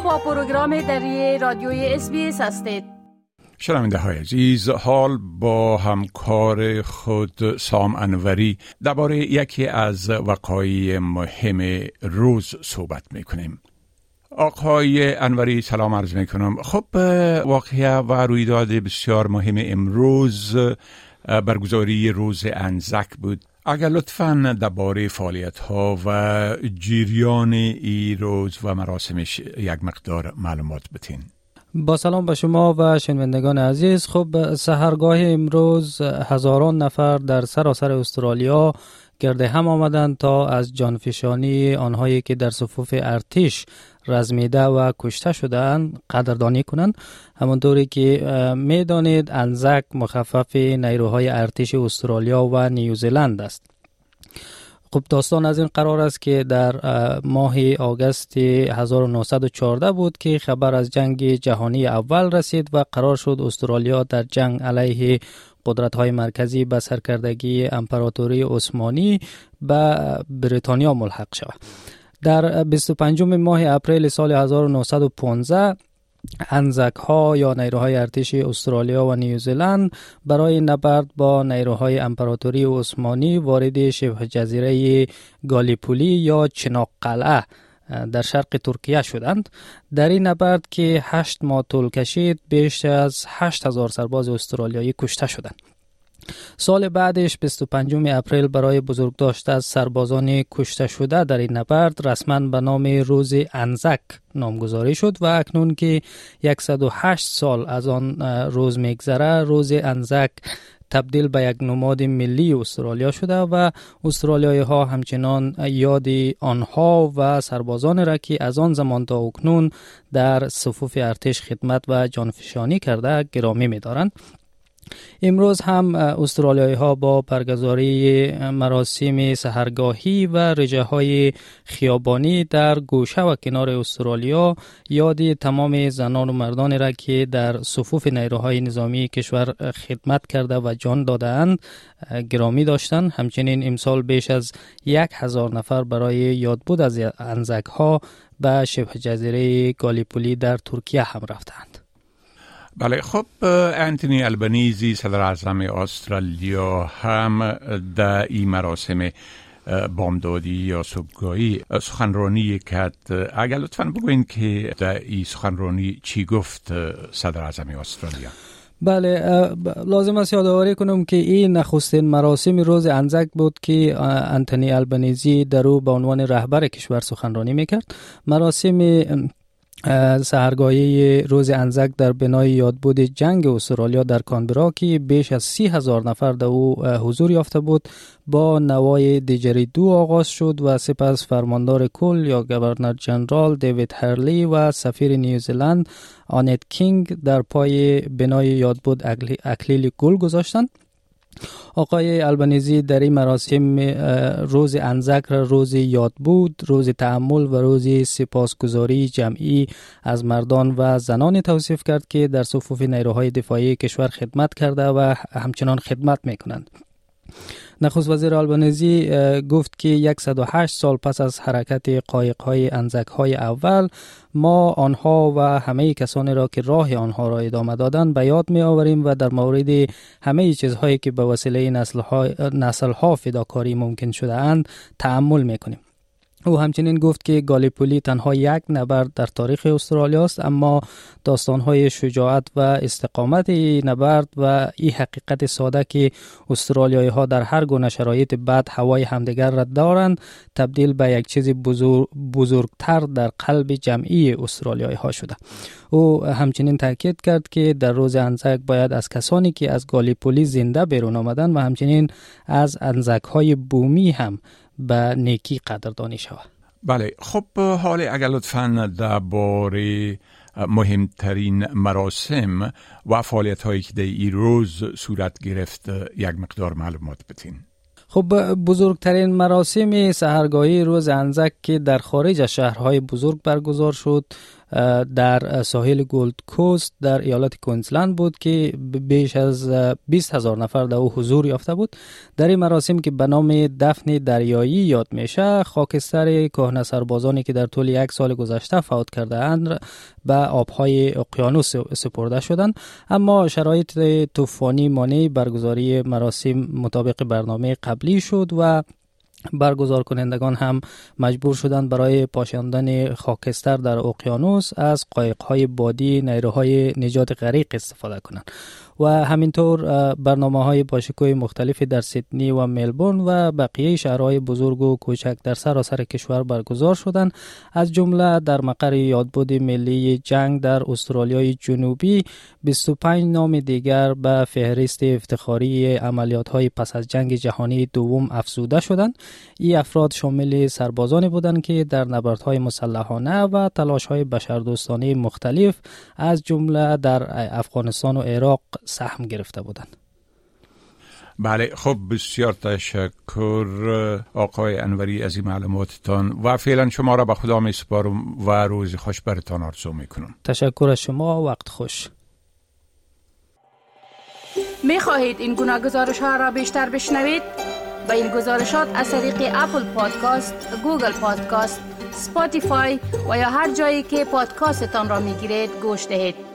با پروگرام دری رادیوی اس هستید. شنونده های عزیز حال با همکار خود سام انوری درباره یکی از وقایع مهم روز صحبت می‌کنیم. آقای انوری سلام عرض می کنم خب واقعه و رویداد بسیار مهم امروز برگزاری روز انزک بود. اگر لطفا درباره فعالیت ها و جریان ای روز و مراسمش یک مقدار معلومات بتین. با سلام به شما و شنوندگان عزیز. خب سهرگاه امروز هزاران نفر در سراسر استرالیا گرده هم آمدند تا از جانفشانی آنهایی که در صفوف ارتش رزمیده و کشته شدهاند قدردانی کنند. همانطوری که می‌دانید انزک مخفف نیروهای ارتش استرالیا و نیوزیلند است. خب داستان از این قرار است که در ماه آگست 1914 بود که خبر از جنگ جهانی اول رسید و قرار شد استرالیا در جنگ علیه قدرت های مرکزی به سرکردگی امپراتوری عثمانی به بریتانیا ملحق شود. در 25 ماه اپریل سال 1915 انزک ها یا نیروهای ارتش استرالیا و نیوزیلند برای نبرد با نیروهای امپراتوری عثمانی وارد شبه جزیره گالیپولی یا چناق قلعه در شرق ترکیه شدند. در این نبرد که هشت ماه طول کشید بیش از هشت هزار سرباز استرالیایی کشته شدند. سال بعدش 25 اپریل برای بزرگداشت از سربازان کشته شده در این نبرد رسما به نام روز انزک نامگذاری شد و اکنون که 108 سال از آن روز میگذره روز انزک تبدیل به یک نماد ملی استرالیا شده و استرالیایی ها همچنان یاد آنها و سربازان را که از آن زمان تا اکنون در صفوف ارتش خدمت و جانفشانی کرده گرامی می دارند. امروز هم استرالیایی ها با برگزاری مراسم سهرگاهی و رجه های خیابانی در گوشه و کنار استرالیا یادی تمام زنان و مردان را که در صفوف نیروهای نظامی کشور خدمت کرده و جان دادهاند گرامی داشتند. همچنین امسال بیش از یک هزار نفر برای یادبود از انزک ها به شبه جزیره گالیپولی در ترکیه هم رفتند. بله خب انتونی البنیزی صدر اعظم استرالیا هم در این مراسم بامدادی یا صبحگاهی. سخنرانی کرد. اگر لطفا بگوین که در این سخنرانی چی گفت صدر اعظم استرالیا؟ بله لازم است یادآوری کنم که این نخستین مراسم روز انزک بود که انتونی البنیزی در او به عنوان رهبر کشور سخنرانی می‌کرد. مراسم سهرگاهی روز انزک در بنای یادبود جنگ استرالیا در کانبرا که بیش از سی هزار نفر در او حضور یافته بود با نوای دیجری دو آغاز شد و سپس فرماندار کل یا گورنر جنرال دیوید هرلی و سفیر نیوزیلند آنت کینگ در پای بنای یادبود اکلیل گل گذاشتند. آقای البنیزی در این مراسم روز انزک روز یاد بود روز تعمل و روز سپاسگزاری جمعی از مردان و زنان توصیف کرد که در صفوف نیروهای دفاعی کشور خدمت کرده و همچنان خدمت می کنند نخست وزیر آلبانیزی گفت که 108 سال پس از حرکت قایق های انزک های اول ما آنها و همه کسانی را که راه آنها را ادامه دادن به یاد می آوریم و در مورد همه چیزهایی که به وسیله نسل ها, نسل فداکاری ممکن شده اند تعمل می کنیم او همچنین گفت که گالیپولی تنها یک نبرد در تاریخ استرالیا است اما داستانهای شجاعت و استقامت نبرد و این حقیقت ساده که استرالیایی ها در هر گونه شرایط بد هوای همدیگر را دارند تبدیل به یک چیز بزرگ بزرگتر در قلب جمعی استرالیایی ها شده. او همچنین تاکید کرد که در روز انزک باید از کسانی که از گالیپولی زنده بیرون آمدن و همچنین از انزک های بومی هم به نیکی قدردانی شود بله خب حال اگر لطفا درباره مهمترین مراسم و فعالیت هایی که در این روز صورت گرفت یک مقدار معلومات بتین. خب بزرگترین مراسم سهرگاهی روز انزک که در خارج از شهرهای بزرگ برگزار شد در ساحل گولد کوست در ایالت کوینزلند بود که بیش از 20 هزار نفر در او حضور یافته بود. در این مراسم که به نام دفن دریایی یاد میشه خاکستر کهنه سربازانی که در طول یک سال گذشته فوت کرده اند به آبهای اقیانوس سپرده شدند. اما شرایط طوفانی مانع برگزاری مراسم مطابق برنامه قبلی شد و برگزار کنندگان هم مجبور شدند برای پاشاندن خاکستر در اقیانوس از قایقهای بادی نیروهای نجات غریق استفاده کنند. و همینطور برنامه های باشکوی مختلفی در سیدنی و ملبورن و بقیه شهرهای بزرگ و کوچک در سراسر کشور برگزار شدند از جمله در مقر یادبود ملی جنگ در استرالیای جنوبی 25 نام دیگر به فهرست افتخاری عملیات های پس از جنگ جهانی دوم افزوده شدند. این افراد شامل سربازانی بودند که در نبردهای مسلحانه و تلاش های بشردوستانه مختلف از جمله در افغانستان و عراق سهم گرفته بودند بله خب بسیار تشکر آقای انوری از این معلوماتتان و فعلا شما را به خدا می سپارم و روز خوش برتان آرزو می کنم تشکر از شما وقت خوش می خواهید این گونه گزارش ها را بیشتر بشنوید؟ به این گزارشات از طریق Apple Podcast، Google Podcast، Spotify و یا هر جایی که پادکاستتان را می گیرید گوش دهید.